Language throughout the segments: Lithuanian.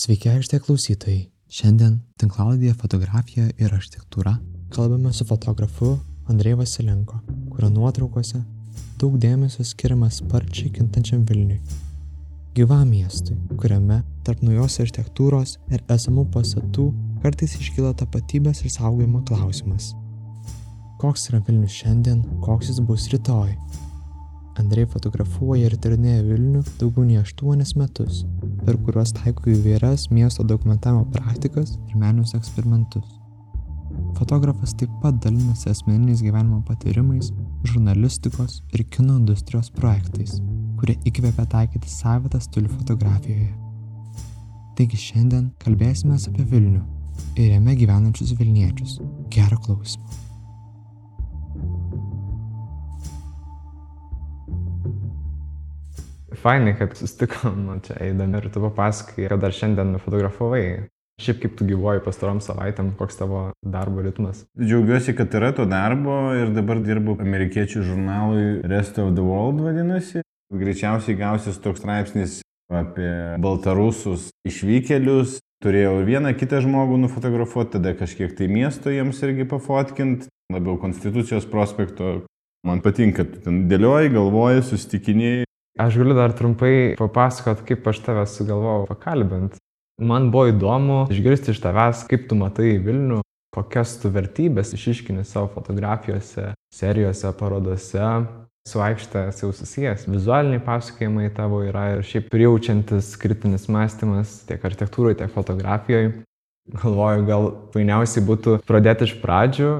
Sveiki aikštė klausytojai. Šiandien tinklaladėje fotografija ir architektūra kalbame su fotografu Andrei Vasilenko, kurio nuotraukose daug dėmesio skiriama sparčiai kintančiam Vilniui. Gyvam miestui, kuriame tarp naujos architektūros ir esamų pastatų kartais iškyla tapatybės ir saugojimo klausimas. Koks yra Vilnius šiandien, koks jis bus rytoj. Andrei fotografuoja ir tyrinėja Vilnių daugiau nei 8 metus, per kuriuos taiko įvairias miesto dokumentavimo praktikas ir meninius eksperimentus. Fotografas taip pat dalinasi asmeniniais gyvenimo patyrimais, žurnalistikos ir kino industrijos projektais, kurie įkvėpia taikyti savitą stilių fotografijoje. Taigi šiandien kalbėsime apie Vilnių ir jame gyvenančius Vilniečius. Gerą klausimą. Fainai, kad susitikom nu, čia eidami ir tu papasakai, kad dar šiandien nufotografavai. Šiaip kaip tu gyvoji pastarom savaitėm, koks tavo darbo ritmas? Džiaugiuosi, kad yra to darbo ir dabar dirbu amerikiečių žurnalui Rest of the World vadinasi. Greičiausiai gausis toks straipsnis apie baltarusus išvykėlius. Turėjau vieną kitą žmogų nufotografuoti, tada kažkiek tai miesto jiems irgi pafotkint, labiau Konstitucijos prospekto. Man patinka, tu ten dėlioji, galvoji, susitikinėjai. Aš galiu dar trumpai papasakot, kaip aš tave sugalvojau pakalbinti. Man buvo įdomu išgirsti iš tavęs, kaip tu matai Vilnių, kokias tu vertybės išiškini savo fotografijose, serijose, parodose. Su aikšte esi jau susijęs. Vizualiniai pasakojimai tavo yra ir šiaip prijaučiantis kritinis mąstymas tiek architektūroje, tiek fotografijoje. Galvoju, gal painiausiai būtų pradėti iš pradžių.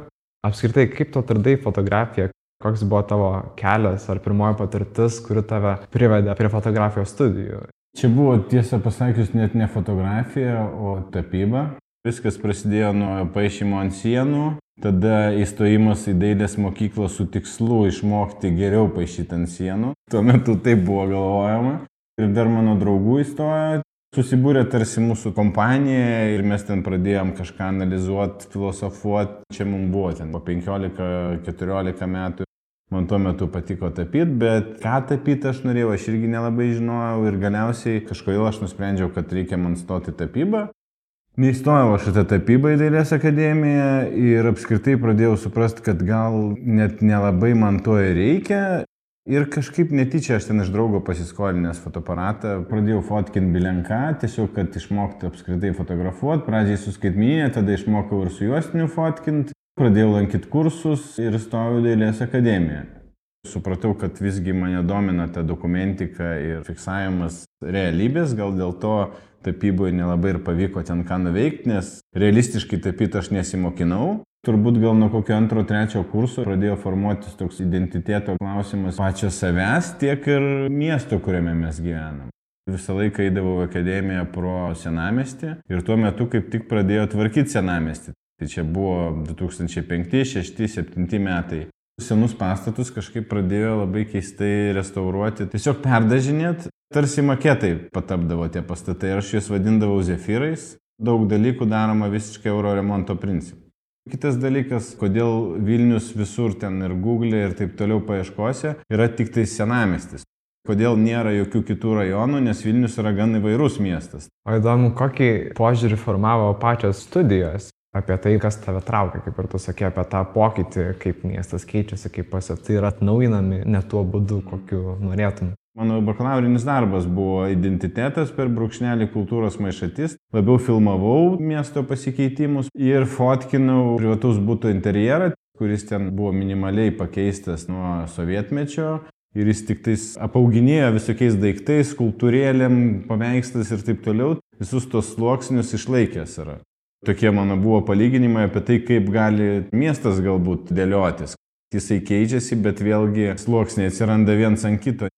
Apskritai, kaip tu atradai fotografiją, Koks buvo tavo kelias ar pirmoji patirtis, kuri tave privedė prie fotografijos studijų? Čia buvo tiesą pasakius net ne fotografija, o tapyba. Viskas prasidėjo nuo paaišymo ant sienų, tada įstojimas į dailės mokyklą su tikslu išmokti geriau paaišyti ant sienų. Tuo metu taip buvo galvojama. Ir dar mano draugų įstojo, Susibūrė tarsi mūsų kompanija ir mes ten pradėjom kažką analizuoti, filosofuoti. Čia mums buvo ten po 15-14 metų. Man tuo metu patiko tapyti, bet ką tapyti aš norėjau, aš irgi nelabai žinojau ir galiausiai kažkodėl aš nusprendžiau, kad reikia man stoti tapybą. Neįstojau aš tą tapybą į Dailės akademiją ir apskritai pradėjau suprasti, kad gal net nelabai man to ir reikia. Ir kažkaip netyčia aš ten iš draugo pasiskolinęs fotoaparatą pradėjau fotkinti bilenką, tiesiog kad išmokti apskritai fotografuoti. Pradžiai su skaitminė, tada išmokau ir su juostiniu fotkinti. Pradėjau lankyti kursus ir stojau Dailės akademiją. Supratau, kad visgi mane domina ta dokumentika ir fiksavimas realybės, gal dėl to tapyboje nelabai ir pavyko ten ką nuveikti, nes realistiškai tapyti aš nesimokinau. Turbūt gal nuo kokio antro, trečio kurso pradėjo formuotis toks identiteto klausimas pačio savęs, tiek ir miesto, kuriame mes gyvenam. Visą laiką eidavau į akademiją pro senamestį ir tuo metu kaip tik pradėjo tvarkyti senamestį. Tai čia buvo 2005, 2006, 2007 metai. Senus pastatus kažkaip pradėjo labai keistai restauruoti, tiesiog perdažinėt, tarsi maketai patapdavo tie pastatai ir aš juos vadindavau zefyrais. Daug dalykų daroma visiškai euro remonto principu. Kitas dalykas, kodėl Vilnius visur ten ir Google ir taip toliau paieškose yra tik tai senamestis. Kodėl nėra jokių kitų rajonų, nes Vilnius yra gan įvairus miestas. O įdomu, kokį požiūrį formavo pačios studijos apie tai, kas tave traukia, kaip ir tu sakė, apie tą pokytį, kaip miestas keičiasi, kaip pastatai yra atnaujinami ne tuo būdu, kokiu norėtum. Mano bakalaurinis darbas buvo identitetas per brūkšnelį kultūros maišatis. Labiau filmavau miesto pasikeitimus ir fotkinau privatus būtų interjerą, kuris ten buvo minimaliai pakeistas nuo sovietmečio. Ir jis tik tais apauginėjo visokiais daiktais, kultūrėlėm, paveikslas ir taip toliau. Visus tos sluoksnius išlaikęs yra. Tokie mano buvo palyginimai apie tai, kaip gali miestas galbūt dėliotis. Jisai keičiasi, bet vėlgi sluoksniai atsiranda viens ant kito.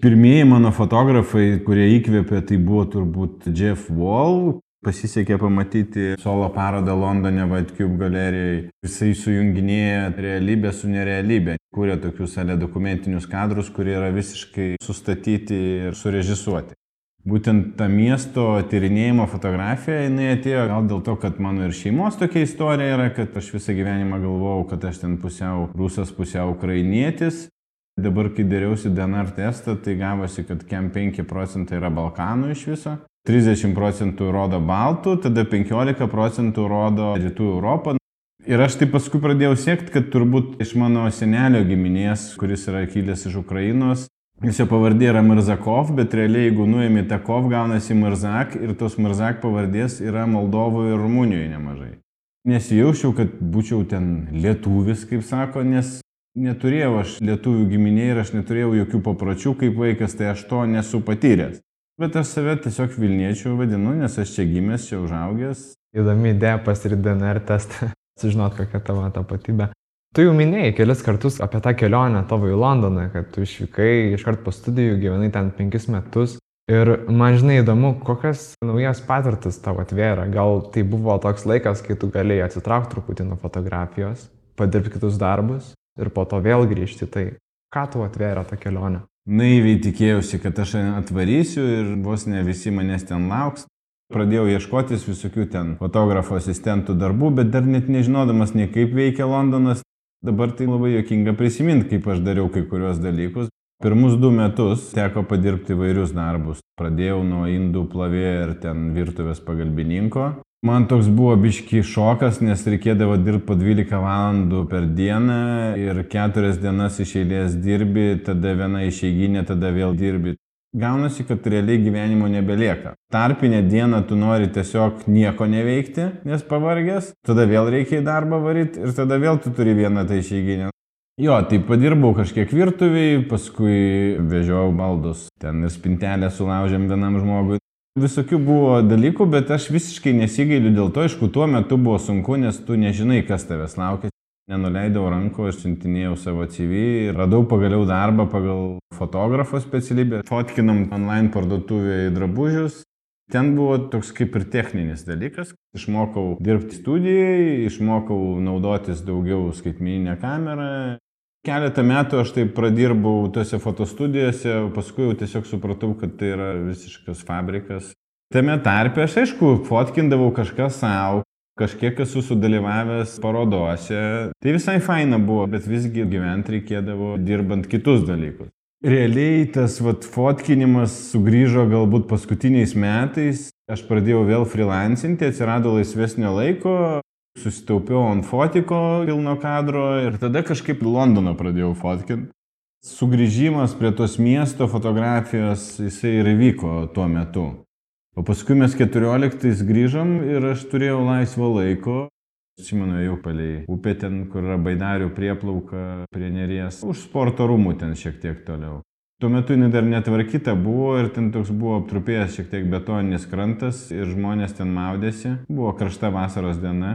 Pirmieji mano fotografai, kurie įkvėpė, tai buvo turbūt Jeff Wall. Pasisekė pamatyti solo parodą Londone White Cube galerijai. Jisai sujunginėja realybę su nerealybė. Kūrė tokius ale dokumentinius kadrus, kurie yra visiškai sustatyti ir surežisuoti. Būtent ta miesto tyrinėjimo fotografija, jinai atėjo gal dėl to, kad mano ir šeimos tokia istorija yra, kad aš visą gyvenimą galvojau, kad aš ten pusiau rusas, pusiau ukrainietis. Dabar, kai dariausi DNR testą, tai gavosi, kad kem 5 procentai yra Balkanų iš viso. 30 procentų rodo Baltų, tada 15 procentų rodo Rytų Europą. Ir aš taip paskui pradėjau siekti, kad turbūt iš mano senelio giminės, kuris yra kilęs iš Ukrainos, jis jo pavardė yra Mirzakov, bet realiai jeigu nuėmė Takov, gaunasi Mirzak ir tos Mirzak pavardės yra Moldovoje ir Rumunijoje nemažai. Nesijaučiau, kad būčiau ten lietuvis, kaip sako, nes neturėjau aš lietuvių giminė ir aš neturėjau jokių papročių kaip vaikas, tai aš to nesu patyręs. Bet aš save tiesiog Vilniečių vadinu, nes aš čia gimęs, čia užaugęs. Įdomi idėja pasirinkti DNR testą, sužinot, kokia tavo tapatybė. Tu jau minėjai kelis kartus apie tą kelionę tavo į Londoną, kad tu išvykai iškart po studijų, gyvenai ten penkis metus. Ir man žinai įdomu, kokias naujas patirtis tavo atvėrė. Gal tai buvo toks laikas, kai tu galėjai atsitraukti truputį nuo fotografijos, padirbti kitus darbus ir po to vėl grįžti. Tai ką tau atvėrė ta kelionė? naiviai tikėjausi, kad aš atvarysiu ir vos ne visi manęs ten lauks. Pradėjau ieškotis visokių ten fotografo asistentų darbų, bet dar net nežinodamas nei kaip veikia Londonas. Dabar tai labai jokinga prisiminti, kaip aš dariau kai kurios dalykus. Pirmus du metus teko padirbti vairius darbus. Pradėjau nuo indų plavėjo ir ten virtuvės pagalbininko. Man toks buvo biški šokas, nes reikėdavo dirbti po 12 valandų per dieną ir keturias dienas iš eilės dirbi, tada viena išeiginė, tada vėl dirbi. Gaunasi, kad realiai gyvenimo nebelieka. Tarpinę dieną tu nori tiesiog nieko neveikti, nes pavargęs, tada vėl reikia į darbą varyti ir tada vėl tu turi vieną tai išeiginę. Jo, tai padirbau kažkiek virtuviai, paskui vežiau baldus. Ten ir spintelę sulaužėm vienam žmogui. Visokių buvo dalykų, bet aš visiškai nesigailiu dėl to, aišku, tuo metu buvo sunku, nes tu nežinai, kas tavęs laukia. Nenuleidau rankų, aš siuntinėjau savo CV ir radau pagaliau darbą pagal fotografo specialybę. Fotkinam online parduotuvėje drabužius. Ten buvo toks kaip ir techninis dalykas. Išmokau dirbti studijai, išmokau naudotis daugiau skaitmeninę kamerą, Keletą metų aš taip pradirbau tose fotostudijose, paskui jau tiesiog supratau, kad tai yra visiškas fabrikas. Tame tarpe aš aišku fotkindavau kažką savo, kažkiek esu sudalyvavęs parodose. Tai visai faina buvo, bet visgi gyventi reikėdavo dirbant kitus dalykus. Realiai tas vat, fotkinimas sugrįžo galbūt paskutiniais metais. Aš pradėjau vėl freelancinti, atsirado laisvesnio laiko, susitaupiau ant fotiko pilno kadro ir tada kažkaip Londoną pradėjau fotkinti. Sugrįžimas prie tos miesto fotografijos jisai ir įvyko tuo metu. O paskui mes 14 grįžom ir aš turėjau laisvo laiko. Atsimenu, jau palei upė ten, kur yra baidarių prieplauka prie neries. Už sporto rūmų ten šiek tiek toliau. Tuo metu jinai dar netvarkyta buvo ir ten toks buvo aptrupėjęs šiek tiek betoninis krantas ir žmonės ten maudėsi. Buvo karšta vasaros diena.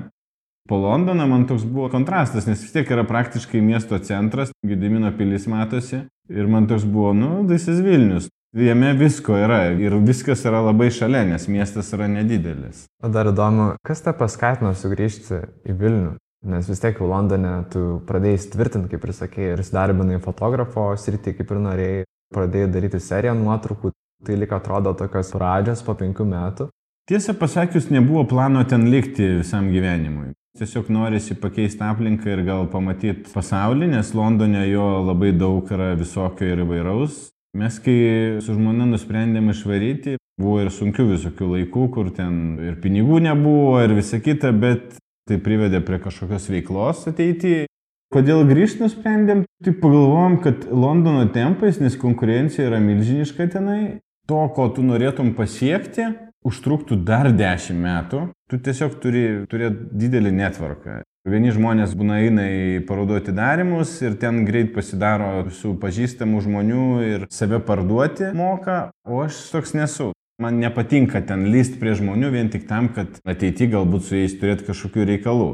Po Londoną man toks buvo kontrastas, nes vis tiek yra praktiškai miesto centras, Gedimino pilis matosi. Ir man toks buvo, nu, Daisas Vilnius. Jame visko yra ir viskas yra labai šalia, nes miestas yra nedidelis. O dar įdomu, kas tą paskatino sugrįžti į Vilnių? Nes vis tiek jau Londone tu pradėjai tvirtinti, kaip ir sakėjai, ir įsidarbinai fotografo sritį, kaip ir norėjai, pradėjai daryti seriją nuotraukų, tai lik atrodo tokios pradžios po penkių metų. Tiesą pasakius, nebuvo plano ten likti visam gyvenimui. Tiesiog norisi pakeisti aplinką ir gal pamatyti pasaulį, nes Londone jo labai daug yra visokio ir įvairaus. Mes kai su žmona nusprendėm išvaryti, buvo ir sunkių visokių laikų, kur ten ir pinigų nebuvo ir visa kita, bet tai privedė prie kažkokios veiklos ateityje. Kodėl grįžti nusprendėm? Tai pagalvojom, kad Londono tempais, nes konkurencija yra milžiniška tenai, to, ko tu norėtum pasiekti, užtruktų dar dešimt metų, tu tiesiog turi turėti didelį netvarką. Vieni žmonės būna eina į parodų atidarimus ir ten greit pasidaro su pažįstamų žmonių ir save parduoti moka, o aš toks nesu. Man nepatinka ten lyst prie žmonių vien tik tam, kad ateity galbūt su jais turėti kažkokių reikalų.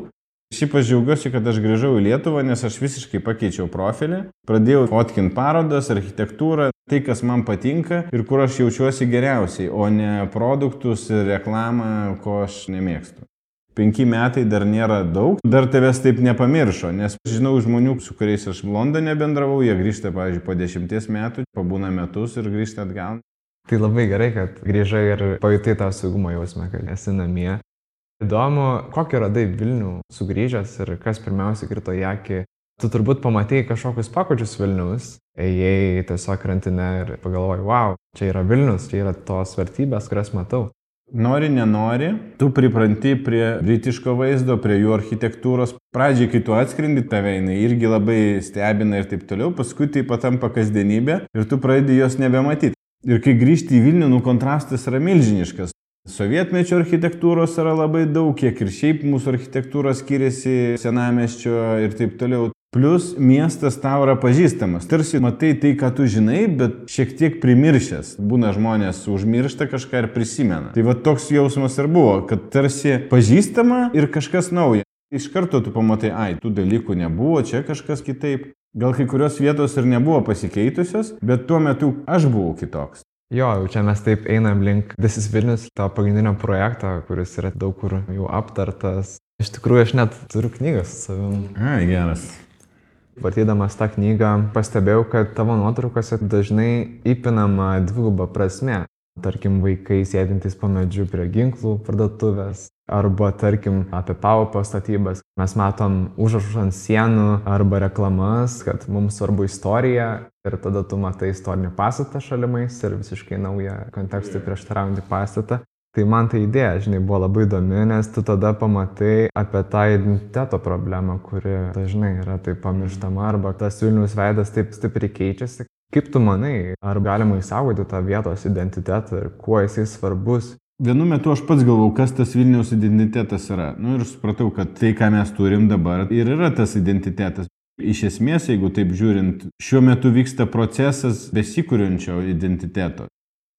Šiaip aš džiaugiuosi, kad aš grįžau į Lietuvą, nes aš visiškai pakeičiau profilį. Pradėjau fotkinti parodas, architektūrą, tai, kas man patinka ir kur aš jaučiuosi geriausiai, o ne produktus ir reklamą, ko aš nemėgstu. Penki metai dar nėra daug, dar tavęs taip nepamiršo, nes žinau žmonių, su kuriais aš Londone bendravau, jie grįžta, pavyzdžiui, po dešimties metų, pabūna metus ir grįžta atgal. Tai labai gerai, kad grįžai ir pajutai tą saugumo jausmą, kad esi namie. Įdomu, kokį radai Vilnių sugrįžęs ir kas pirmiausia krito į akį, Tu turbūt pamatėjai kažkokius pakočius Vilnius, ėjai tiesiog krantinę ir pagalvojai, wow, čia yra Vilnius, čia yra tos vertybės, kurias matau. Nori, nenori, tu pripranti prie britiško vaizdo, prie jų architektūros. Pradžiai, kai tu atskrendi, tave jinai irgi labai stebina ir taip toliau, paskui tai patampa kasdienybė ir tu pradedi jos nebematyti. Ir kai grįžti į Vilnių, nu kontrastas yra milžiniškas. Sovietmečio architektūros yra labai daug, kiek ir šiaip mūsų architektūra skiriasi senameščio ir taip toliau. Plus miestas tau yra pažįstamas. Tarsi matai tai, ką tu žinai, bet šiek tiek primiršęs. Būna žmonės užmiršta kažką ir prisimena. Tai va toks jausmas ir buvo, kad tarsi pažįstama ir kažkas nauja. Iš karto tu pamatai, ai, tų dalykų nebuvo, čia kažkas kitaip. Gal kai kurios vietos ir nebuvo pasikeitusios, bet tuo metu aš buvau kitoks. Jo, jau čia mes taip einam link This is Vilnius, to pagrindinio projekto, kuris yra daug kur jau aptartas. Iš tikrųjų, aš net turiu knygas su savim. Ai, geras. Vartydamas tą knygą pastebėjau, kad tavo nuotraukose dažnai įpinama dviguba prasme. Tarkim, vaikai sėdintys po medžiu prie ginklų parduotuvės, arba tarkim apie paupio statybas. Mes matom užrašus ant sienų arba reklamas, kad mums svarbu istorija ir tada tu matai istorinį pastatą šalimais ir visiškai naują kontekstui prieštaraujantį pastatą. Tai man ta idėja, žinai, buvo labai įdomi, nes tu tada pamatai apie tą identiteto problemą, kuri dažnai yra taip pamirštama arba tas Vilnius veidas taip stipriai keičiasi. Kaip tu manai, ar galima įsaugoti tą vietos identitetą ir kuo jisai svarbus? Vienu metu aš pats galvau, kas tas Vilniaus identitetas yra. Nu ir supratau, kad tai, ką mes turim dabar, ir yra tas identitetas. Iš esmės, jeigu taip žiūrint, šiuo metu vyksta procesas besikūrinčio identiteto.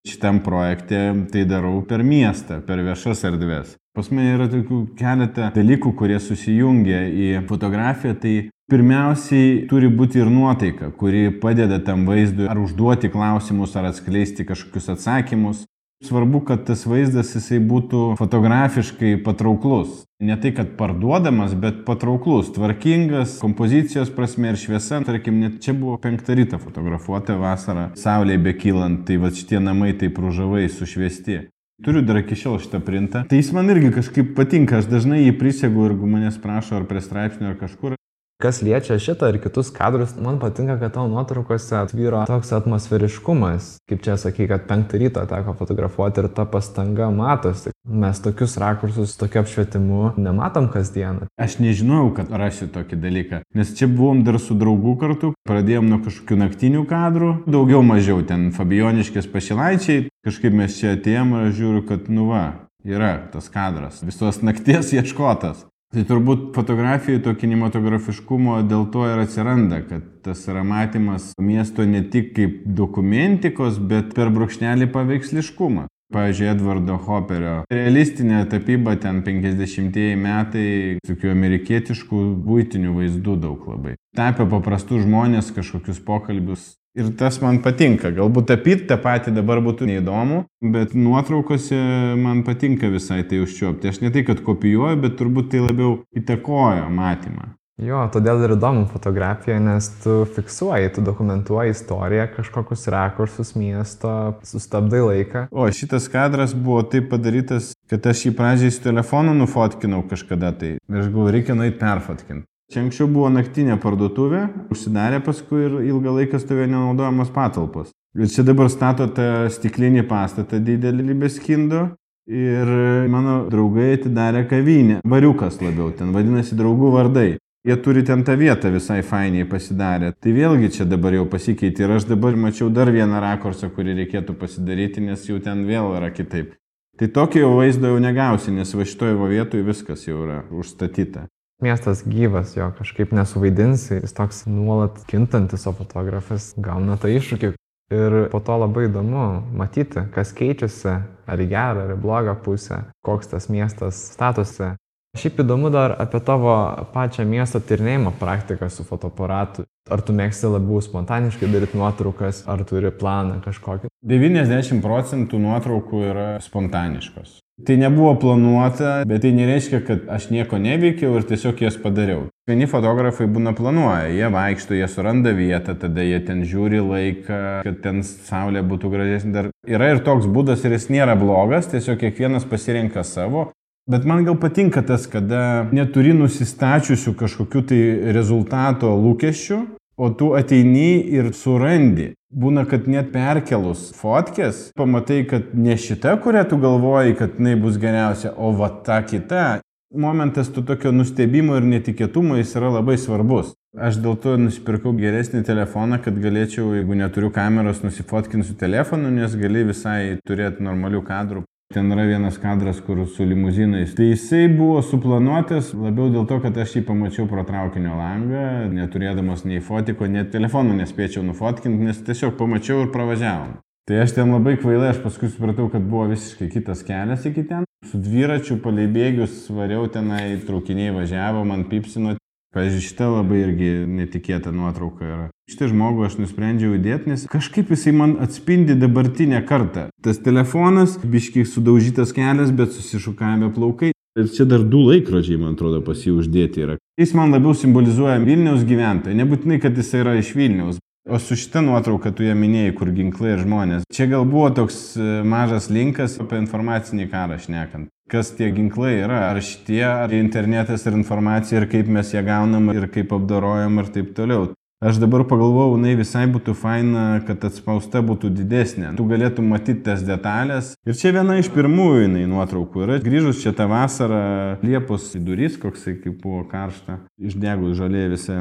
Šitam projekte tai darau per miestą, per viešas erdvės. Pas mane yra tokių keletą dalykų, kurie susijungia į fotografiją. Tai pirmiausiai turi būti ir nuotaika, kuri padeda tam vaizdui ar užduoti klausimus, ar atskleisti kažkokius atsakymus. Svarbu, kad tas vaizdas jisai būtų fotografiškai patrauklus. Ne tai, kad parduodamas, bet patrauklus, tvarkingas, kompozicijos prasme ir šviesa. Tarkim, net čia buvo penktą rytą fotografuota vasarą, saulėje bekylant, tai va šitie namai taip ružavai sušviesti. Turiu dar iki šiol šitą printą. Tai jis man irgi kažkaip patinka, aš dažnai jį prisegu ir manęs prašo ar prie straipsnio ar kažkur. Kas liečia šitą ir kitus kadrus, man patinka, kad tavo nuotraukose atvyro toks atmosferiškumas. Kaip čia sakai, kad penktą ryto teko fotografuoti ir ta pastanga matosi. Mes tokius rakursus, tokiu apšvietimu nematom kasdieną. Aš nežinojau, kad rasiu tokį dalyką, nes čia buvom dar su draugu kartu, pradėjom nuo kažkokių naktinių kadrų, daugiau mažiau ten Fabioniškės pašilaičiai, kažkaip mes čia atėjom ir žiūriu, kad nu va, yra tas kadras, visos nakties ieškotas. Tai turbūt fotografijai to kinematografiškumo dėl to ir atsiranda, kad tas yra matymas miesto ne tik kaip dokumentikos, bet per brūkšnelį paveiksliškumą. Pavyzdžiui, Edvardo Hopperio realistinė tapyba ten 50-ieji metai, tokių amerikietiškų būtinių vaizdų daug labai. Tapė paprastų žmonės kažkokius pokalbius Ir tas man patinka. Galbūt tapyti tą patį dabar būtų neįdomu, bet nuotraukose man patinka visai tai užčiopti. Aš ne tai, kad kopijuoju, bet turbūt tai labiau įtakojo matymą. Jo, todėl ir įdomu fotografija, nes tu fiksuoji, tu dokumentuoji istoriją, kažkokius rakursus miesto, sustabdai laiką. O šitas kadras buvo taip padarytas, kad aš jį pradžiai su telefonu nufotkinau kažkada tai. Ir aš galvoju, reikia nueiti perfotkinti. Čia anksčiau buvo naktinė parduotuvė, užsidarė paskui ir ilgą laiką stovėjo nenaudojamos patalpos. Ir čia dabar stato tą stiklinį pastatą didelį Libeskindo ir mano draugai atidarė kavinę. Variukas labiau, ten vadinasi draugų vardai. Jie turi ten tą vietą visai fainiai pasidarę. Tai vėlgi čia dabar jau pasikeitė ir aš dabar mačiau dar vieną rakursą, kurį reikėtų pasidaryti, nes jau ten vėl yra kitaip. Tai tokio jau vaizdo jau negausi, nes va šitoje vietoje viskas jau yra užstatyta. Miestas gyvas, jo kažkaip nesuvaidinsi, jis toks nuolat kintantis, o fotografas gauna tą iššūkį. Ir po to labai įdomu matyti, kas keičiasi, ar į gerą, ar į blogą pusę, koks tas miestas statosi. Šiaip įdomu dar apie tavo pačią miesto tyrinėjimo praktiką su fotoaparatu. Ar tu mėgsti labiau spontaniškai daryti nuotraukas, ar turi planą kažkokį? 90 procentų nuotraukų yra spontaniškos. Tai nebuvo planuota, bet tai nereiškia, kad aš nieko neveikiau ir tiesiog jas padariau. Vieni fotografai būna planuoja, jie vaikšto, jie suranda vietą, tada jie ten žiūri laiką, kad ten saulė būtų gražesnė. Dar yra ir toks būdas ir jis nėra blogas, tiesiog kiekvienas pasirenka savo. Bet man gal patinka tas, kada neturi nusistačiusių kažkokiu tai rezultato lūkesčių, o tu ateini ir surandi. Būna, kad net perkelus fotkės, pamatai, kad ne šita, kurią tu galvoji, kad jinai bus geriausia, o va ta kita. Momentas tu tokio nustebimo ir netikėtumo jis yra labai svarbus. Aš dėl to nusipirkau geresnį telefoną, kad galėčiau, jeigu neturiu kameros, nusifotkinti su telefonu, nes gali visai turėti normalių kadrų. Ten yra vienas kadras, kur su limuzinais. Tai jisai buvo suplanuotas labiau dėl to, kad aš jį pamačiau pro traukinio langą, neturėdamas nei fotiko, net telefonų nespėčiau nufotkinti, nes tiesiog pamačiau ir pravažiavom. Tai aš ten labai kvailai, aš paskui supratau, kad buvo visiškai kitas kelias iki ten. Su dviračiu palei bėgius svariau tenai, traukiniai važiavo, man pipsino. Pavyzdžiui, šita labai irgi netikėta nuotrauka yra. Šitą žmogų aš nusprendžiau įdėti, nes kažkaip jisai man atspindi dabartinę kartą. Tas telefonas, biškiai sudaužytas kelias, bet susišukavę plaukai. Ir čia dar du laikrodžiai, man atrodo, pas jį uždėti yra. Jis man labiau simbolizuoja Vilniaus gyventoją. Nebūtinai, kad jis yra iš Vilniaus. O su šita nuotrauka tu ją minėjai, kur ginklai ir žmonės. Čia gal buvo toks e, mažas linkas apie informacinį karą šnekant kas tie ginklai yra, ar šitie, ar internetas ir informacija, ir kaip mes ją gaunam, ir kaip apdorojam, ir taip toliau. Aš dabar pagalvojau, jinai visai būtų faina, kad atspausta būtų didesnė. Tu galėtum matyti tas detalės. Ir čia viena iš pirmųjų jinai nuotraukų yra. Grįžus čia tą vasarą, Liepos vidurys, koksai kaip buvo karšta, išdegus žalė visą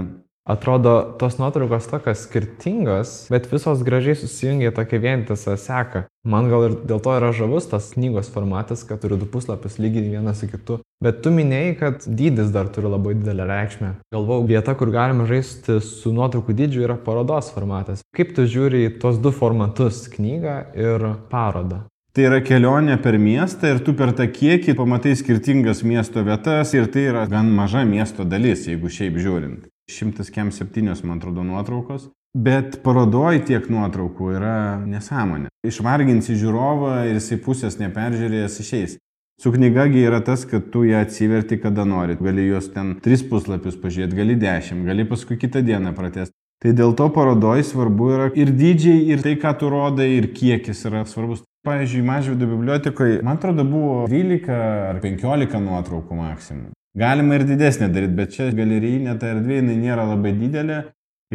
Atrodo, tos nuotraukos tokios skirtingos, bet visos gražiai susijungia tokia vientisą seką. Man gal ir dėl to yra žavus tas knygos formatas, kad turi du puslapius lygiai vienas su kitu. Bet tu minėjai, kad dydis dar turi labai didelę reikšmę. Galvau, vieta, kur galima žaisti su nuotraukų dydžiu yra parodos formatas. Kaip tu žiūri į tos du formatus - knygą ir parodą? Tai yra kelionė per miestą ir tu per tą kiekį pamatai skirtingas miesto vietas ir tai yra gan maža miesto dalis, jeigu šiaip žiūrint. 107, man atrodo, nuotraukos. Bet parodoj tiek nuotraukų yra nesąmonė. Išvarginsi žiūrovą ir jisai pusės neperžiūrėjęs išeis. Su knygagi yra tas, kad tu ją atsiverti kada nori. Gali juos ten tris puslapius pažiūrėti, gali dešimt, gali paskui kitą dieną pratesti. Tai dėl to parodoj svarbu yra ir dydžiai, ir tai, ką tu rodai, ir kiekis yra svarbus. Pavyzdžiui, Mažvido bibliotekoje, man atrodo, buvo 12 ar 15 nuotraukų maksimum. Galima ir didesnė daryti, bet čia galerijinė ta erdvė, jinai nėra labai didelė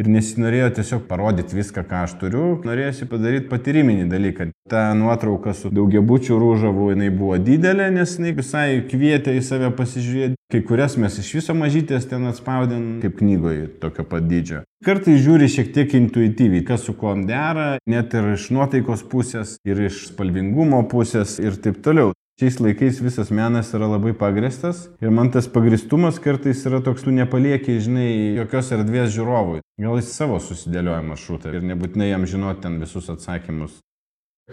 ir nesinorėjo tiesiog parodyti viską, ką aš turiu, norėjusi padaryti patyriminį dalyką. Ta nuotrauka su daugiabučių rūžavu, jinai buvo didelė, nes jinai visai kvietė į save pasižiūrėti. Kai kurias mes iš viso mažytės ten atspaudėm, kaip knygoje, tokio pat dydžio. Kartais žiūri šiek tiek intuityviai, kas su kuo dera, net ir iš nuotaikos pusės, ir iš spalvingumo pusės ir taip toliau. Šiais laikais visas menas yra labai pagristas ir man tas pagristumas kartais yra toks, tu nepaliekiai, žinai, jokios erdvės žiūrovui. Gal jis savo susidėlioja maršrutą ir nebūtinai jam žinoti ten visus atsakymus.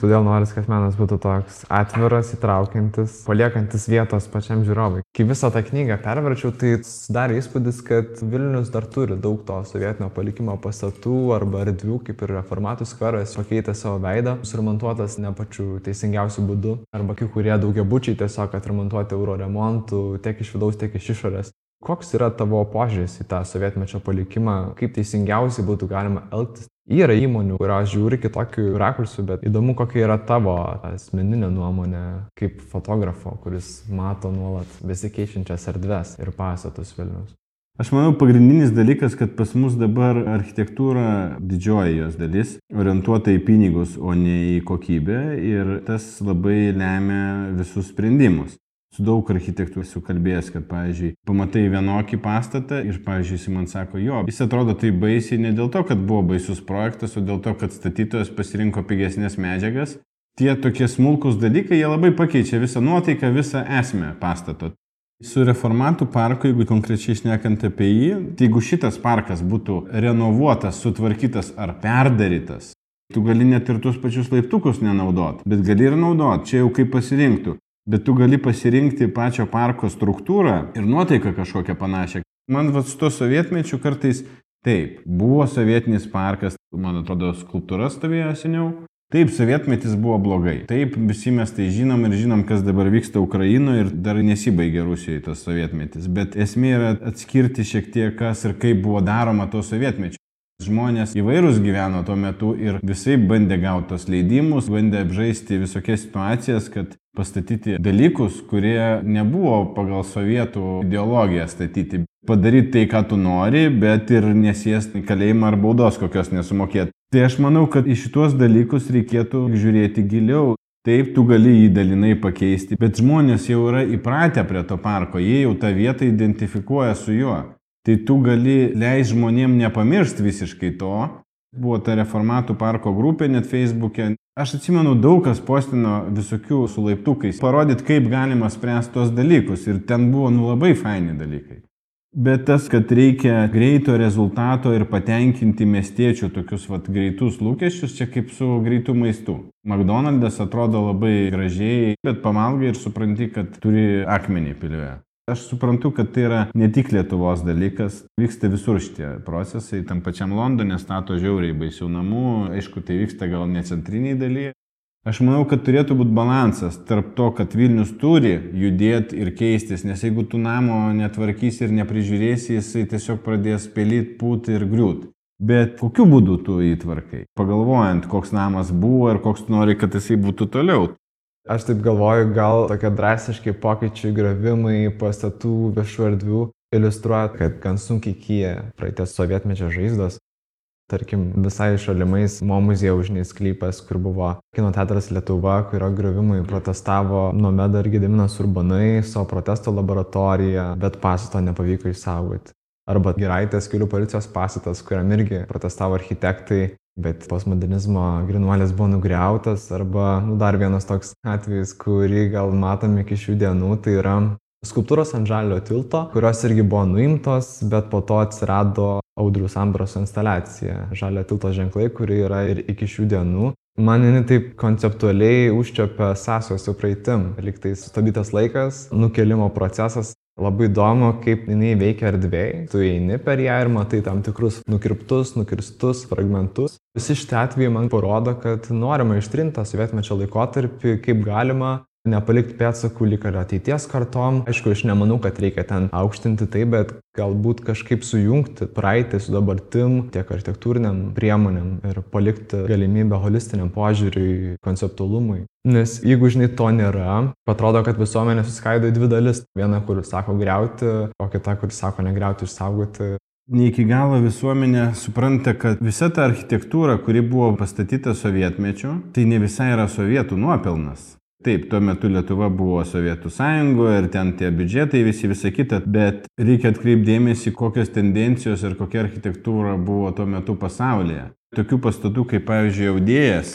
Todėl noris, kad menas būtų toks atviras, įtraukiantis, paliekantis vietos pačiam žiūrovui. Kai visą tą knygą perverčiau, tai sudarė įspūdis, kad Vilnius dar turi daug to sovietinio palikimo pastatų arba erdvių, kaip ir reformatų skveras, pakeitė savo veidą, suremontuotas ne pačiu teisingiausiu būdu, arba kai kurie daugiabučiai tiesiog atremontuoti euro remontų tiek iš vidaus, tiek iš išorės. Koks yra tavo požiūris į tą sovietmečio palikimą, kaip teisingiausiai būtų galima elgtis Yra įmonių, kurios žiūri kitokių rakursų, bet įdomu, kokia yra tavo asmeninė nuomonė kaip fotografo, kuris mato nuolat besikeičiančias erdves ir pastatus Vilnius. Aš manau, pagrindinis dalykas, kad pas mus dabar architektūra, didžioji jos dalis, orientuota į pinigus, o ne į kokybę ir tas labai lemia visus sprendimus. Su daug architektų esu kalbėjęs, kad, pavyzdžiui, pamatai vienokį pastatą ir, pavyzdžiui, jis man sako, jo, jis atrodo tai baisiai ne dėl to, kad buvo baisus projektas, o dėl to, kad statytojas pasirinko pigesnės medžiagas. Tie tokie smulkus dalykai, jie labai pakeičia visą nuotaiką, visą esmę pastato. Su reformatų parku, jeigu konkrečiai šnekant apie jį, tai jeigu šitas parkas būtų renovuotas, sutvarkytas ar perdarytas, tu gali net ir tuos pačius laiptukus nenaudot, bet gali ir naudot, čia jau kaip pasirinktų bet tu gali pasirinkti pačio parko struktūrą ir nuotaiką kažkokią panašią. Man va su to sovietmečiu kartais taip, buvo sovietinis parkas, man atrodo, skulptūra stovėjo seniau. Taip, sovietmetis buvo blogai. Taip, visi mes tai žinom ir žinom, kas dabar vyksta Ukrainoje ir dar nesibaigė Rusijoje tas sovietmetis. Bet esmė yra atskirti šiek tiek, kas ir kaip buvo daroma to sovietmečio. Žmonės įvairūs gyveno tuo metu ir visai bandė gauti tos leidimus, bandė apžaisti visokias situacijas, kad pastatyti dalykus, kurie nebuvo pagal sovietų ideologiją statyti. Padaryti tai, ką tu nori, bet ir nesies kalėjimą ar baudos kokios nesumokėti. Tai aš manau, kad į šituos dalykus reikėtų žiūrėti giliau. Taip, tu gali jį dalinai pakeisti, bet žmonės jau yra įpratę prie to parko, jie jau tą vietą identifikuoja su juo. Tai tu gali leisti žmonėm nepamiršti visiškai to. Buvo ta reformatų parko grupė net Facebook'e. Aš atsimenu, daug kas postino visokių su laiptukais, parodyt, kaip galima spręsti tos dalykus. Ir ten buvo nu labai faini dalykai. Bet tas, kad reikia greito rezultato ir patenkinti miestiečių tokius vat, greitus lūkesčius, čia kaip su greitu maistu. McDonald's atrodo labai gražiai, bet pamalgai ir supranti, kad turi akmenį pilve. Aš suprantu, kad tai yra ne tik Lietuvos dalykas, vyksta visur šitie procesai. Tam pačiam Londone stato žiauriai baisių namų, aišku, tai vyksta gal ne centriniai dalyje, Aš manau, kad turėtų būti balansas tarp to, kad Vilnius turi judėti ir keistis, nes jeigu tu namo netvarkysi ir neprižiūrėsi, jisai tiesiog pradės pelyti, pūti ir griūti. Bet kokiu būdu tu įtvarkai? Pagalvojant, koks namas buvo ir koks tu nori, kad jisai būtų toliau. Aš taip galvoju, gal tokie drastiški pokyčiai, gravimai, pastatų, viešų erdvių iliustruoja, kad gan sunkiai kyja praeities sovietmečio žaizdos. Tarkim, visai šalimais Mo muziejaus sklypas, kur buvo kino teatras Lietuva, kurio griovimui protestavo Nomeda ir Gediminas Urbanai, savo protesto laboratorija, bet pastato nepavyko išsaugoti. Arba Giraitės kelių policijos pastatas, kuriam irgi protestavo architektai, bet postmodernizmo grinuolės buvo nugriautas. Arba nu, dar vienas toks atvejis, kurį gal matome iki šių dienų, tai yra skulptūros ant žalio tilto, kurios irgi buvo nuimtos, bet po to atsirado Audrius Ambraso instaliacija, žalio tilto ženklai, kuri yra ir iki šių dienų. Man jinai taip konceptualiai užčiopia sąsajos su praeitim. Liktai sustabdytas laikas, nukelimo procesas. Labai įdomu, kaip jinai veikia erdvėjai. Tu eini per ją ir matai tam tikrus nukirptus, nukirstus fragmentus. Visi šitie atvejai man parodo, kad norima ištrinti tą sovietmečio laikotarpį, kaip galima nepalikti pėdsakų lyg ir ateities kartom. Aišku, aš nemanau, kad reikia ten aukštinti tai, bet galbūt kažkaip sujungti praeitį su dabartim tiek architektūriniam priemonėm ir palikti galimybę holistiniam požiūriui, konceptualumui. Nes jeigu žinai to nėra, atrodo, kad visuomenė suskaido į dvi dalis. Viena, kur sako greuti, o kita, kur sako negriauti, išsaugoti. Ne iki galo visuomenė supranta, kad visa ta architektūra, kuri buvo pastatyta sovietmečiu, tai ne visai yra sovietų nuopelnas. Taip, tuo metu Lietuva buvo Sovietų sąjungoje ir ten tie biudžetai visi visą kitą, bet reikia atkreipdėmėsi, kokios tendencijos ir kokia architektūra buvo tuo metu pasaulyje. Tokių pastatų kaip pavyzdžiui Audėjas,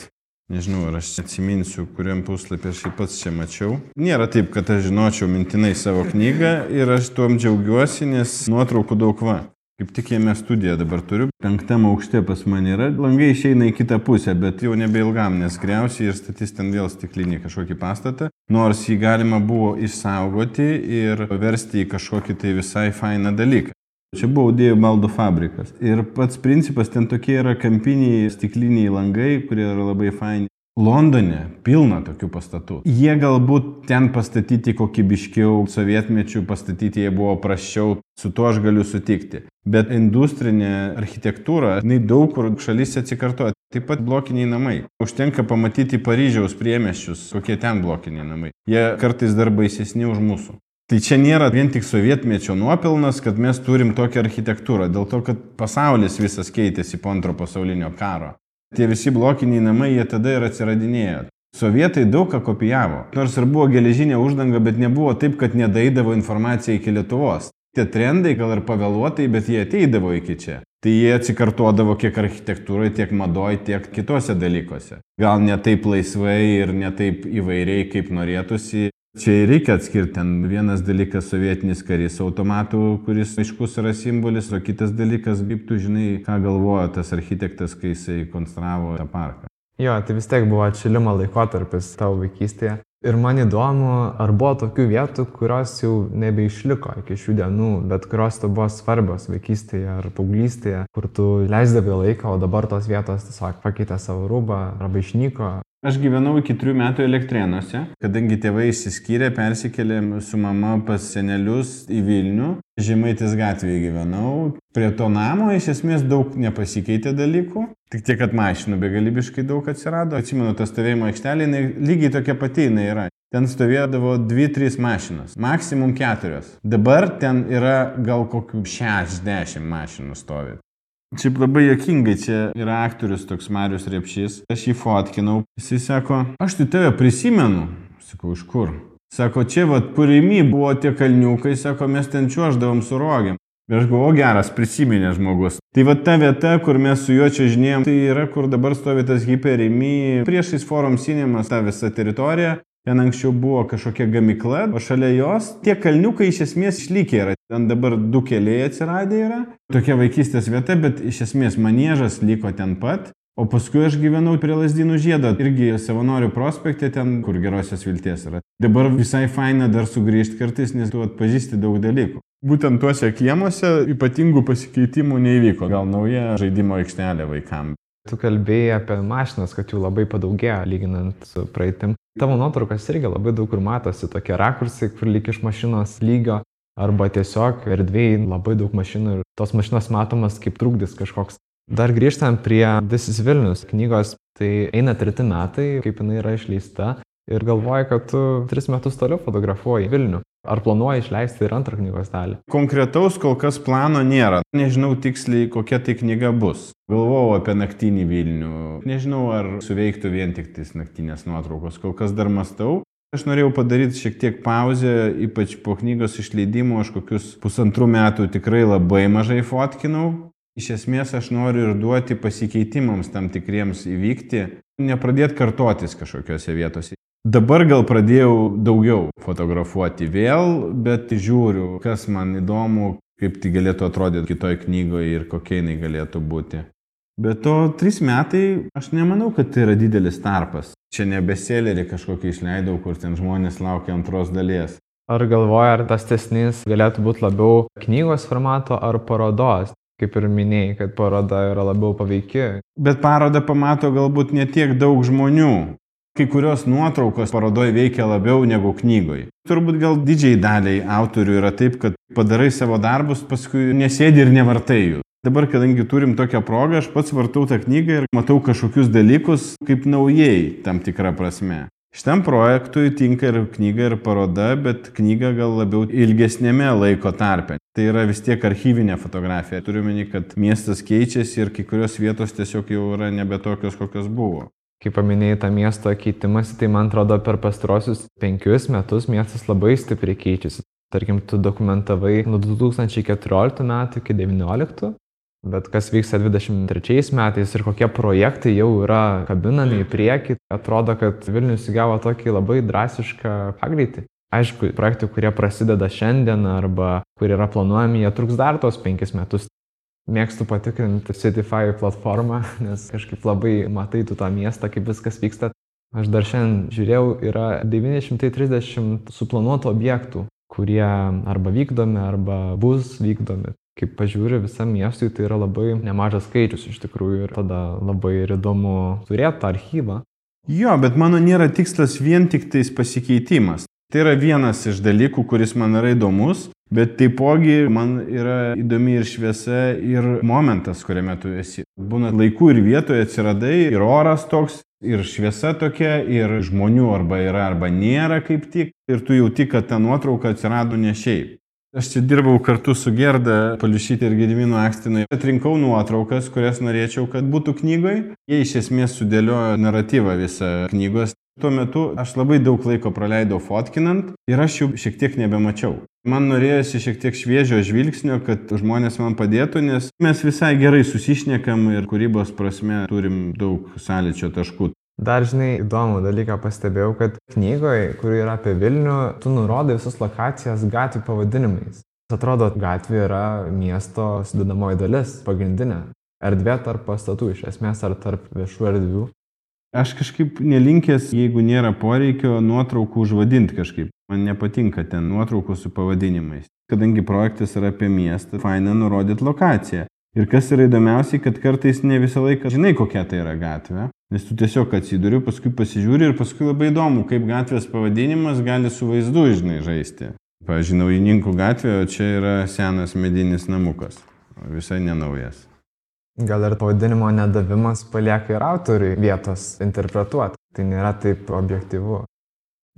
nežinau, ar aš atsiminsiu, kuriam puslapį aš jį pats čia mačiau. Nėra taip, kad aš žinočiau mintinai savo knygą ir aš tuom džiaugiuosi, nes nuotraukų daug va. Kaip tik jame studiją dabar turiu. Penktam aukšte pas mane yra. Langai išeina į kitą pusę, bet jau nebeilgam, nes greusiai ir statys ten vėl stiklinį kažkokį pastatą. Nors jį galima buvo išsaugoti ir versti į kažkokį tai visai fainą dalyką. Čia buvo audėjų baldų fabrikas. Ir pats principas ten tokie yra kampiniai stikliniai langai, kurie yra labai faini. Londone pilna tokių pastatų. Jie galbūt ten pastatyti kokybiškiau, sovietmečių pastatyti jie buvo praščiau, su tuo aš galiu sutikti. Bet industrinė architektūra, jinai daug kur šalyse atsikartoja. Taip pat blokiniai namai. Užtenka pamatyti Paryžiaus priemeščius, kokie ten blokiniai namai. Jie kartais dar baisesni už mūsų. Tai čia nėra vien tik sovietmečio nuopelnas, kad mes turim tokią architektūrą, dėl to, kad pasaulis visas keitėsi po antro pasaulinio karo. Tie visi blokiniai namai, jie tada ir atsiradinėjo. Sovietai daug ką kopijavo. Nors ir buvo geležinė uždanga, bet nebuvo taip, kad nedaidavo informacija iki Lietuvos. Tie trendai gal ir pavėluotai, bet jie ateidavo iki čia. Tai jie atsikartuodavo kiek architektūroje, tiek madoje, tiek kitose dalykuose. Gal ne taip laisvai ir ne taip įvairiai, kaip norėtųsi, Čia reikia atskirti, ten vienas dalykas sovietinis karys automatų, kuris aiškus yra simbolis, o kitas dalykas, kaip tu žinai, ką galvojo tas architektas, kai jisai konstravo tą parką. Jo, tai vis tiek buvo atšilimo laikotarpis tavo vaikystėje. Ir man įdomu, ar buvo tokių vietų, kurios jau nebeišliko iki šių dienų, bet kurios tu buvo svarbios vaikystėje ar paauglystėje, kur tu leisdavai laiką, o dabar tos vietos tiesiog pakeitė savo rūbą arba išnyko. Aš gyvenau iki trijų metų elektrėnuose, kadangi tėvai išsiskyrė, persikėlėm su mama pas senelius į Vilnių. Žemaitis gatvėje gyvenau. Prie to namo iš esmės daug nepasikeitė dalykų. Tik tiek, kad mašinų begalibiškai daug atsirado. Atsimenu, ta stovėjimo aikštelė, jinai lygiai tokia pati jinai yra. Ten stovėdavo 2-3 mašinos, maksimum 4. Dabar ten yra gal kokių 60 mašinų stovi. Šiaip labai jokingai, čia yra aktorius toks Marius Repšys. Aš jį fotkinau. Jisai sako, aš tai tave prisimenu. Sakau, iš kur? Sako, čia vad purimi buvo tie kalniukai, sako, mes ten čiuoždavom su rogiam. Ir aš galvoju, geras, prisiminė žmogus. Tai va ta vieta, kur mes su juo čia žinėjom, tai yra, kur dabar stovi tas hiperimi, priešais forum cinemas, ta visa teritorija. Ten anksčiau buvo kažkokia gamykla, o šalia jos tie kalniukai iš esmės išlikę yra. Ten dabar du keliai atsiradę yra. Tokia vaikystės vieta, bet iš esmės maniežas liko ten pat. O paskui aš gyvenau prie Lasdynų žiedo, irgi savanorių prospekte, ten, kur gerosios vilties yra. Dabar visai faina dar sugrįžti kartais, nes tu atpažįsti daug dalykų. Būtent tuose kiemuose ypatingų pasikeitimų neįvyko. Gal nauja žaidimo aikštelė vaikams. Tu kalbėjai apie mašinas, kad jų labai padaugėjo lyginant su praeitim. Tavo nuotraukas irgi labai daug kur matosi tokie rakursai, kur lyg iš mašinos lygio, arba tiesiog erdvėjai labai daug mašinų ir tos mašinos matomas kaip trukdis kažkoks. Dar grįžtant prie This is Vilnius knygos, tai eina treti metai, kaip jinai yra išleista ir galvoji, kad tu tris metus toliau fotografuoji Vilnių. Ar planuoji išleisti ir antrą knygos dalį? Konkretaus kol kas plano nėra. Nežinau tiksliai, kokia tai knyga bus. Galvojau apie naktinį Vilnių. Nežinau, ar suveiktų vien tik tais naktinės nuotraukos. Kol kas dar mastau. Aš norėjau padaryti šiek tiek pauzę, ypač po knygos išleidimo, aš kokius pusantrų metų tikrai labai mažai fotkinau. Iš esmės aš noriu ir duoti pasikeitimams tam tikriems įvykti, nepradėti kartotis kažkokiose vietose. Dabar gal pradėjau daugiau fotografuoti vėl, bet žiūriu, kas man įdomu, kaip tai galėtų atrodyti kitoj knygoje ir kokia jinai galėtų būti. Bet to trys metai, aš nemanau, kad tai yra didelis tarpas. Čia nebeselerį kažkokį išleidau, kur ten žmonės laukia antros dalies. Ar galvoja, ar tas tesnys galėtų būti labiau knygos formato ar parodos? Kaip ir minėjai, kad paroda yra labiau paveiki. Bet parodą pamato galbūt ne tiek daug žmonių. Kai kurios nuotraukos parodoje veikia labiau negu knygoje. Turbūt gal didžiai daliai autorių yra taip, kad padarai savo darbus, paskui nesėdi ir nevartai jų. Dabar, kadangi turim tokią progą, aš pats vartau tą knygą ir matau kažkokius dalykus kaip naujai tam tikrą prasme. Šitam projektui tinka ir knyga, ir paroda, bet knyga gal labiau ilgesnėme laiko tarpe. Tai yra vis tiek archyvinė fotografija. Turiu meni, kad miestas keičiasi ir kai kurios vietos tiesiog jau yra nebe tokios, kokios buvo. Kai paminėjai tą miesto keitimąsi, tai man atrodo per pastarosius penkius metus miestas labai stipriai keičiasi. Tarkim, tu dokumentavai nuo 2014 metų iki 2019, bet kas vyksta 2023 metais ir kokie projektai jau yra kabinami į priekį, atrodo, kad Vilnius įgavo tokį labai drastišką pagreitį. Aišku, projektai, kurie prasideda šiandien arba kurie yra planuojami, jie truks dar tos penkis metus mėgstu patikrinti Cityfy platformą, nes kažkaip labai matai tu tą miestą, kaip viskas vyksta. Aš dar šiandien žiūrėjau, yra 930 suplanuotų objektų, kurie arba vykdomi, arba bus vykdomi. Kaip pažiūri visam miestui, tai yra labai nemažas skaičius iš tikrųjų ir tada labai ir įdomu turėti tą archyvą. Jo, bet mano nėra tikslas vien tik tais pasikeitimas. Tai yra vienas iš dalykų, kuris man yra įdomus, Bet taipogi man yra įdomi ir šviesa, ir momentas, kuriame tu esi. Būna laikų ir vietoje atsiradai, ir oras toks, ir šviesa tokia, ir žmonių arba yra, arba nėra kaip tik. Ir tu jauti, kad ta nuotrauka atsirado ne šiaip. Aš čia dirbau kartu su Gerda Paliušytė ir Gediminu Akstinai. Atrinkau nuotraukas, kurias norėčiau, kad būtų knygoje. Jie iš esmės sudėliojo naratyvą visą knygos. Tuo metu aš labai daug laiko praleidau fotkinant ir aš jų šiek tiek nebemačiau. Man norėjosi šiek tiek šviežio žvilgsnio, kad žmonės man padėtų, nes mes visai gerai susišnekam ir kūrybos prasme turim daug sąlyčio taškų. Dar žinai, įdomų dalyką pastebėjau, kad knygoje, kuri yra apie Vilnių, tu nurodai visas lokacijas gatvių pavadinimais. Atrodo, gatvė yra miesto sudedamoji dalis, pagrindinė. Erdvė tarp pastatų, iš esmės, ar tarp viešų erdvių. Aš kažkaip nelinkęs, jeigu nėra poreikio, nuotraukų užvadinti kažkaip. Man nepatinka ten nuotraukų su pavadinimais. Kadangi projektas yra apie miestą, faina nurodyti lokaciją. Ir kas yra įdomiausiai, kad kartais ne visą laiką žinai, kokia tai yra gatvė. Nes tu tiesiog atsiduri, paskui pasižiūri ir paskui labai įdomu, kaip gatvės pavadinimas gali su vaizdu, žinai, žaisti. Pavyzdžiui, naujininkų gatvė, o čia yra senas medinis namukas, visai nenaujas. Gal ir pavadinimo nedavimas palieka ir autoriui vietos interpretuoti. Tai nėra taip objektivu.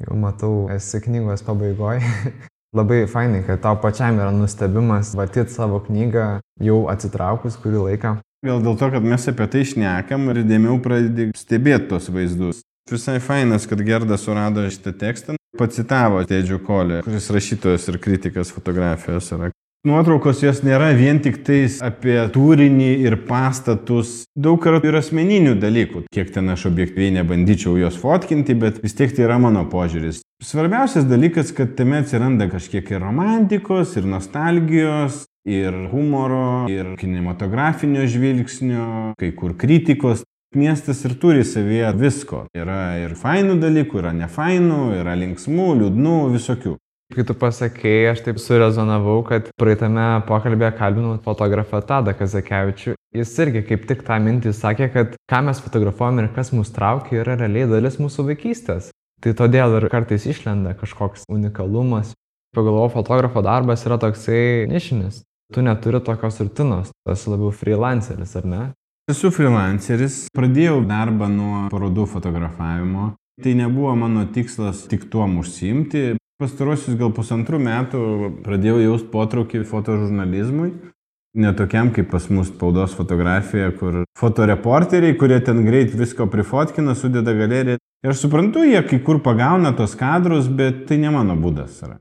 Jau matau, esi knygos pabaigoje. Labai fainai, kad tau pačiam yra nustebimas vartyti savo knygą jau atsitraukus kurį laiką. Gal dėl to, kad mes apie tai šnekam ir dėmiau pradedi stebėti tos vaizdus. Visai fainas, kad Gerdas surado šitą tekstą. Pacitavo Tedžių Kolį, kuris rašytojas ir kritikas fotografijos yra. Nuotraukos jos nėra vien tik tais apie turinį ir pastatus, daug kartų ir asmeninių dalykų. Kiek ten aš objektyviai nebandyčiau jos fotkinti, bet vis tiek tai yra mano požiūris. Svarbiausias dalykas, kad tame atsiranda kažkiek ir romantikos, ir nostalgijos, ir humoro, ir kinematografinio žvilgsnio, kai kur kritikos. Miestas ir turi savyje visko. Yra ir fainų dalykų, yra nefainų, yra linksmų, liūdnų, visokių. Kai tu pasakėjai, aš taip surezonavau, kad praeitame pokalbėje kalbinau fotografą Tadą Kazakevičių. Jis irgi kaip tik tą mintį sakė, kad ką mes fotografuojam ir kas mus traukia yra realiai dalis mūsų vaikystės. Tai todėl ir kartais išlenda kažkoks unikalumas. Pagalvoju, fotografo darbas yra toksai nišinis tu neturi tokios rutinos, tu esi labiau freelanceris, ar ne? Esu freelanceris, pradėjau darbą nuo parodų fotografavimo. Tai nebuvo mano tikslas tik tuo užsiimti. Pastarosius gal pusantrų metų pradėjau jausti potraukį fotožurnalizmui. Netokiam kaip pas mus spaudos fotografija, kur fotoreporteriai, kurie ten greit visko prifotkina, sudeda galeriją. Ir aš suprantu, jie kai kur pagauna tos kadrus, bet tai ne mano būdas yra.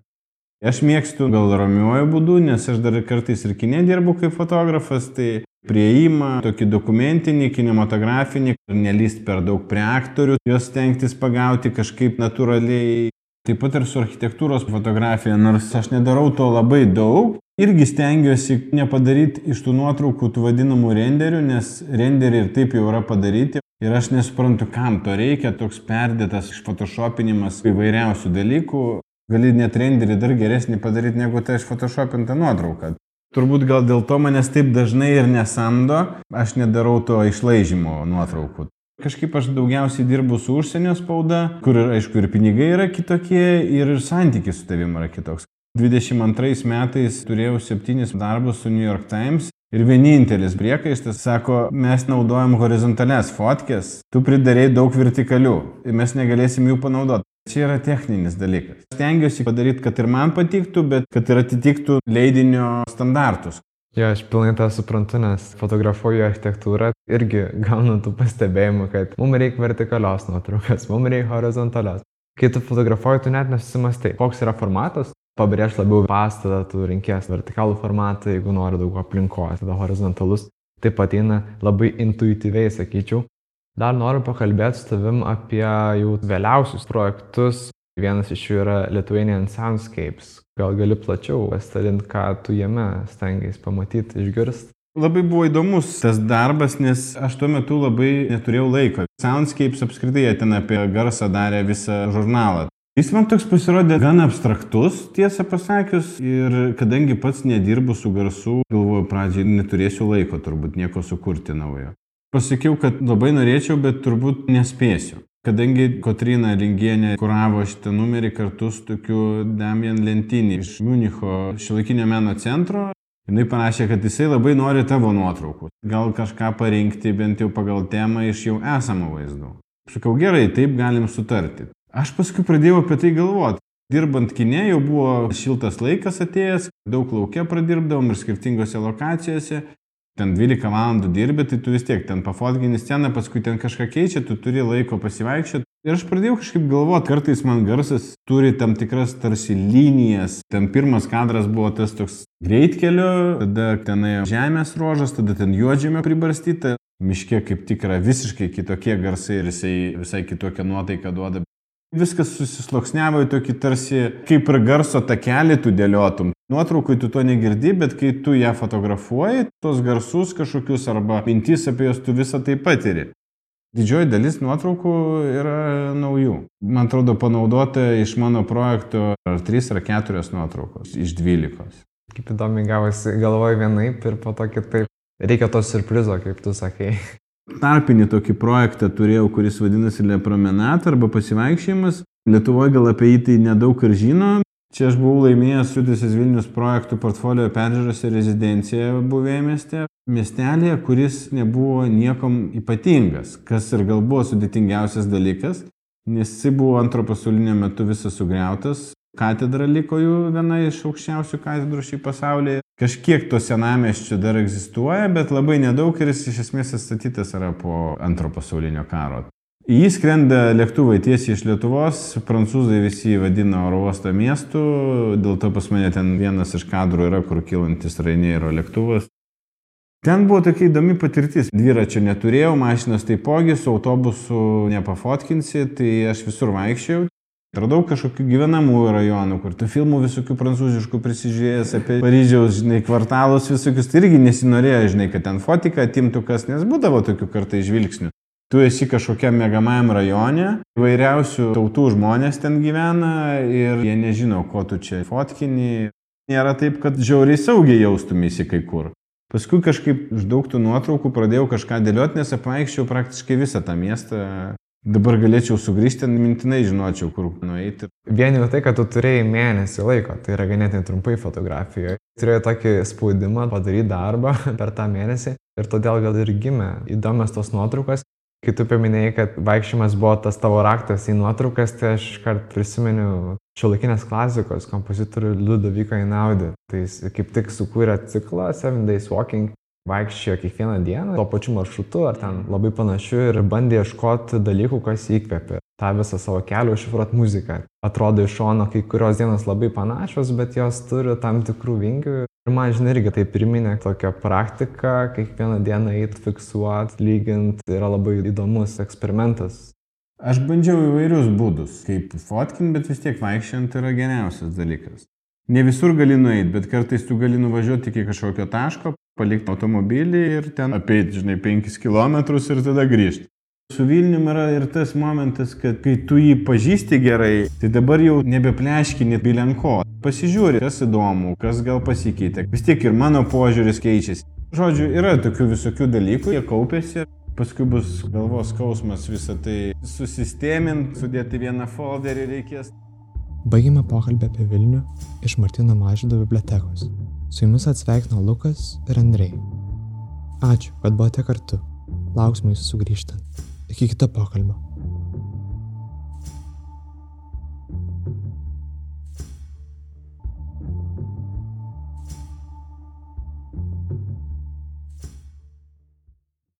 Aš mėgstu gal ramiuoju būdu, nes aš dar kartais ir kinė dirbu kaip fotografas, tai prieimą, tokį dokumentinį, kinematografinį, nelyst per daug prie aktorių, juos stengtis pagauti kažkaip natūraliai. Taip pat ir su architektūros fotografija, nors aš nedarau to labai daug, irgi stengiuosi nepadaryti iš tų nuotraukų tų vadinamų renderių, nes renderiai ir taip jau yra padaryti. Ir aš nesuprantu, kam to reikia, toks perdėtas išphotoshopinimas įvairiausių dalykų. Gali net renderį dar geresnį padaryti negu ta išphotoshopinta nuotrauka. Turbūt gal dėl to manęs taip dažnai ir nesamdo, aš nedarau to išlaižymo nuotraukų. Kažkaip aš daugiausiai dirbu su užsienio spauda, kur aišku ir pinigai yra kitokie, ir santykis su tavim yra kitoks. 22 metais turėjau septynis darbus su New York Times ir vienintelis priekaištas sako, mes naudojam horizontales fotkės, tu pridarėjai daug vertikalių ir mes negalėsim jų panaudoti. Čia yra techninis dalykas. Stengiuosi padaryti, kad ir man patiktų, bet kad ir atitiktų leidinio standartus. Jo, aš pilnai tą suprantu, nes fotografuoju architektūrą irgi gaunu tų pastebėjimų, kad mums reikia vertikalios nuotraukos, mums reikia horizontalios. Kai tu fotografuoji, tu net nesusimastai, koks yra formatas, pabrėž labiau pastatą, tu rinkės vertikalų formatą, jeigu nori daug aplinkos, tada horizontalus. Taip ateina labai intuityviai, sakyčiau. Dar noriu pakalbėti su tavim apie jau vėliausius projektus. Vienas iš jų yra Lithuanian Soundscapes. Gal gali plačiau pasidalinti, ką tu jame stengiais pamatyti, išgirsti? Labai buvo įdomus tas darbas, nes aš tuo metu labai neturėjau laiko. Soundscapes apskritai ten apie garsą darė visą žurnalą. Jis man toks pasirodė gan abstraktus, tiesą pasakius, ir kadangi pats nedirbu su garsu, galvoju, pradžiai neturėsiu laiko turbūt nieko sukurti naujo. Pasakiau, kad labai norėčiau, bet turbūt nespėsiu. Kadangi Kotrina Lingienė kuravo šitą numerį kartu su tokiu Damian Lentinį iš Municho šilaikinio meno centro, jinai parašė, kad jisai labai nori tavo nuotraukų. Gal kažką parinkti bent jau pagal temą iš jau esamų vaizdų. Sakau, gerai, taip galim sutarti. Aš paskui pradėjau apie tai galvoti. Dirbant kinė jau buvo šiltas laikas atėjęs, daug laukia pradirbdavom ir skirtingose lokacijose ten 12 valandų dirbi, tai tu vis tiek ten pafotgini sceną, paskui ten kažką keičia, tu turi laiko pasivaikščioti. Ir aš pradėjau kažkaip galvoti, kartais man garsas turi tam tikras tarsi linijas. Ten pirmas kadras buvo tas toks greitkelio, tada tenai žemės ruožas, tada ten juodžėmė pribarstyta. Miške kaip tikra visiškai kitokie garsai ir jisai visai kitokią nuotaiką duoda. Viskas susisloksniavo į tokį tarsi kaip ir garso takelį tu dėliotum. Nuotraukui tu to negirdi, bet kai tu ją fotografuoji, tos garsus kažkokius arba mintis apie juos tu visą tai patiri. Didžioji dalis nuotraukų yra naujų. Man atrodo, panaudota iš mano projekto ar 3 ar 4 nuotraukos iš 12. Kaip įdomi gavosi, galvoju vienaip ir po to kitaip. Reikia to surprizo, kaip tu sakei. Tarpinį tokį projektą turėjau, kuris vadinasi Lepromenat arba pasivaikščiojimas. Lietuvoje gal apie jį tai nedaug ir žino. Čia aš buvau laimėjęs Sudėsis Vilnius projektų portfolio peržiūros ir rezidenciją buvėje mieste. Miestelėje, kuris nebuvo niekom ypatingas, kas ir gal buvo sudėtingiausias dalykas, nes jis buvo antro pasaulinio metu visas sugriautas, katedra liko jų viena iš aukščiausių katedrų šį pasaulyje. Kažkiek to senameščio dar egzistuoja, bet labai nedaug ir jis iš esmės atstatytas yra po antro pasaulinio karo. Jį skrenda lėktuvai tiesiai iš Lietuvos, prancūzai visi jį vadina oro uosto miestu, dėl to pas mane ten vienas iš kadrų yra, kur kilantis Rainėro lėktuvas. Ten buvo tokia įdomi patirtis. Dviračio neturėjau, mašinos taipogi, su autobusu nepafotkinsi, tai aš visur vaikščiau. Radau kažkokių gyvenamųjų rajonų, kur tų filmų visokių prancūziškų prisižiūrėjęs apie Paryžiaus, žinai, kvartalus visokius, tai irgi nesinorėjo, žinai, kad ten fotiką atimtų kas, nes būdavo tokių kartai žvilgsnių. Tu esi kažkokiam mėgamajam rajone, įvairiausių tautų žmonės ten gyvena ir jie nežino, ko tu čia fotkini. Nėra taip, kad žiauriai saugiai jaustumėsi kai kur. Paskui kažkaip iš daug tų nuotraukų pradėjau kažką dėlioti, nes apvaikščiau praktiškai visą tą miestą Dabar galėčiau sugrįžti, mintinai žinočiau, kur nueiti. Vien jau tai, kad tu turėjai mėnesį laiko, tai yra ganėtinai trumpai fotografijoje. Turėjai tokį spaudimą padaryti darbą per tą mėnesį ir todėl gal ir gimė įdomios tos nuotraukos. Kai tu paminėjai, kad vaikščiojimas buvo tas tavo raktas į nuotraukas, tai aš iškart prisimenu šiuolaikinės klasikos kompozitorių Ludoviką Inaudį. Tai jis kaip tik sukūrė ciklą Seven Days Walking vaikščiojo kiekvieną dieną tuo pačiu maršrutu ar ten labai panašiu ir bandė ieškoti dalykų, kas įkvėpė. Ta visą savo kelią užšifruot muziką. Atrodo iš šono kai kurios dienos labai panašios, bet jos turi tam tikrų vingių. Ir man, žinai, irgi tai priminė tokią praktiką, kiekvieną dieną eit fiksuot, lygint, tai yra labai įdomus eksperimentas. Aš bandžiau įvairius būdus, kaip fotkin, bet vis tiek vaikščiant yra geriausias dalykas. Ne visur gali nueiti, bet kartais tu gali nuvažiuoti iki kažkokio taško, palikti automobilį ir ten apeiti, žinai, 5 km ir tada grįžti. Su Vilnium yra ir tas momentas, kad kai tu jį pažįsti gerai, tai dabar jau nebepleškini bilenko. Pasižiūri, kas įdomu, kas gal pasikeitė. Vis tiek ir mano požiūris keičiasi. Žodžiu, yra tokių visokių dalykų, jie kaupėsi. Paskui bus galvos skausmas visą tai susistemint, sudėti vieną folderį reikės. Baigėme pokalbį apie Vilnių iš Martino Mažydo bibliotekos. Su jumis atsveikino Lukas ir Andrei. Ačiū, kad buvote kartu. Lauksime jūsų sugrįžtant. Iki kito pokalbio.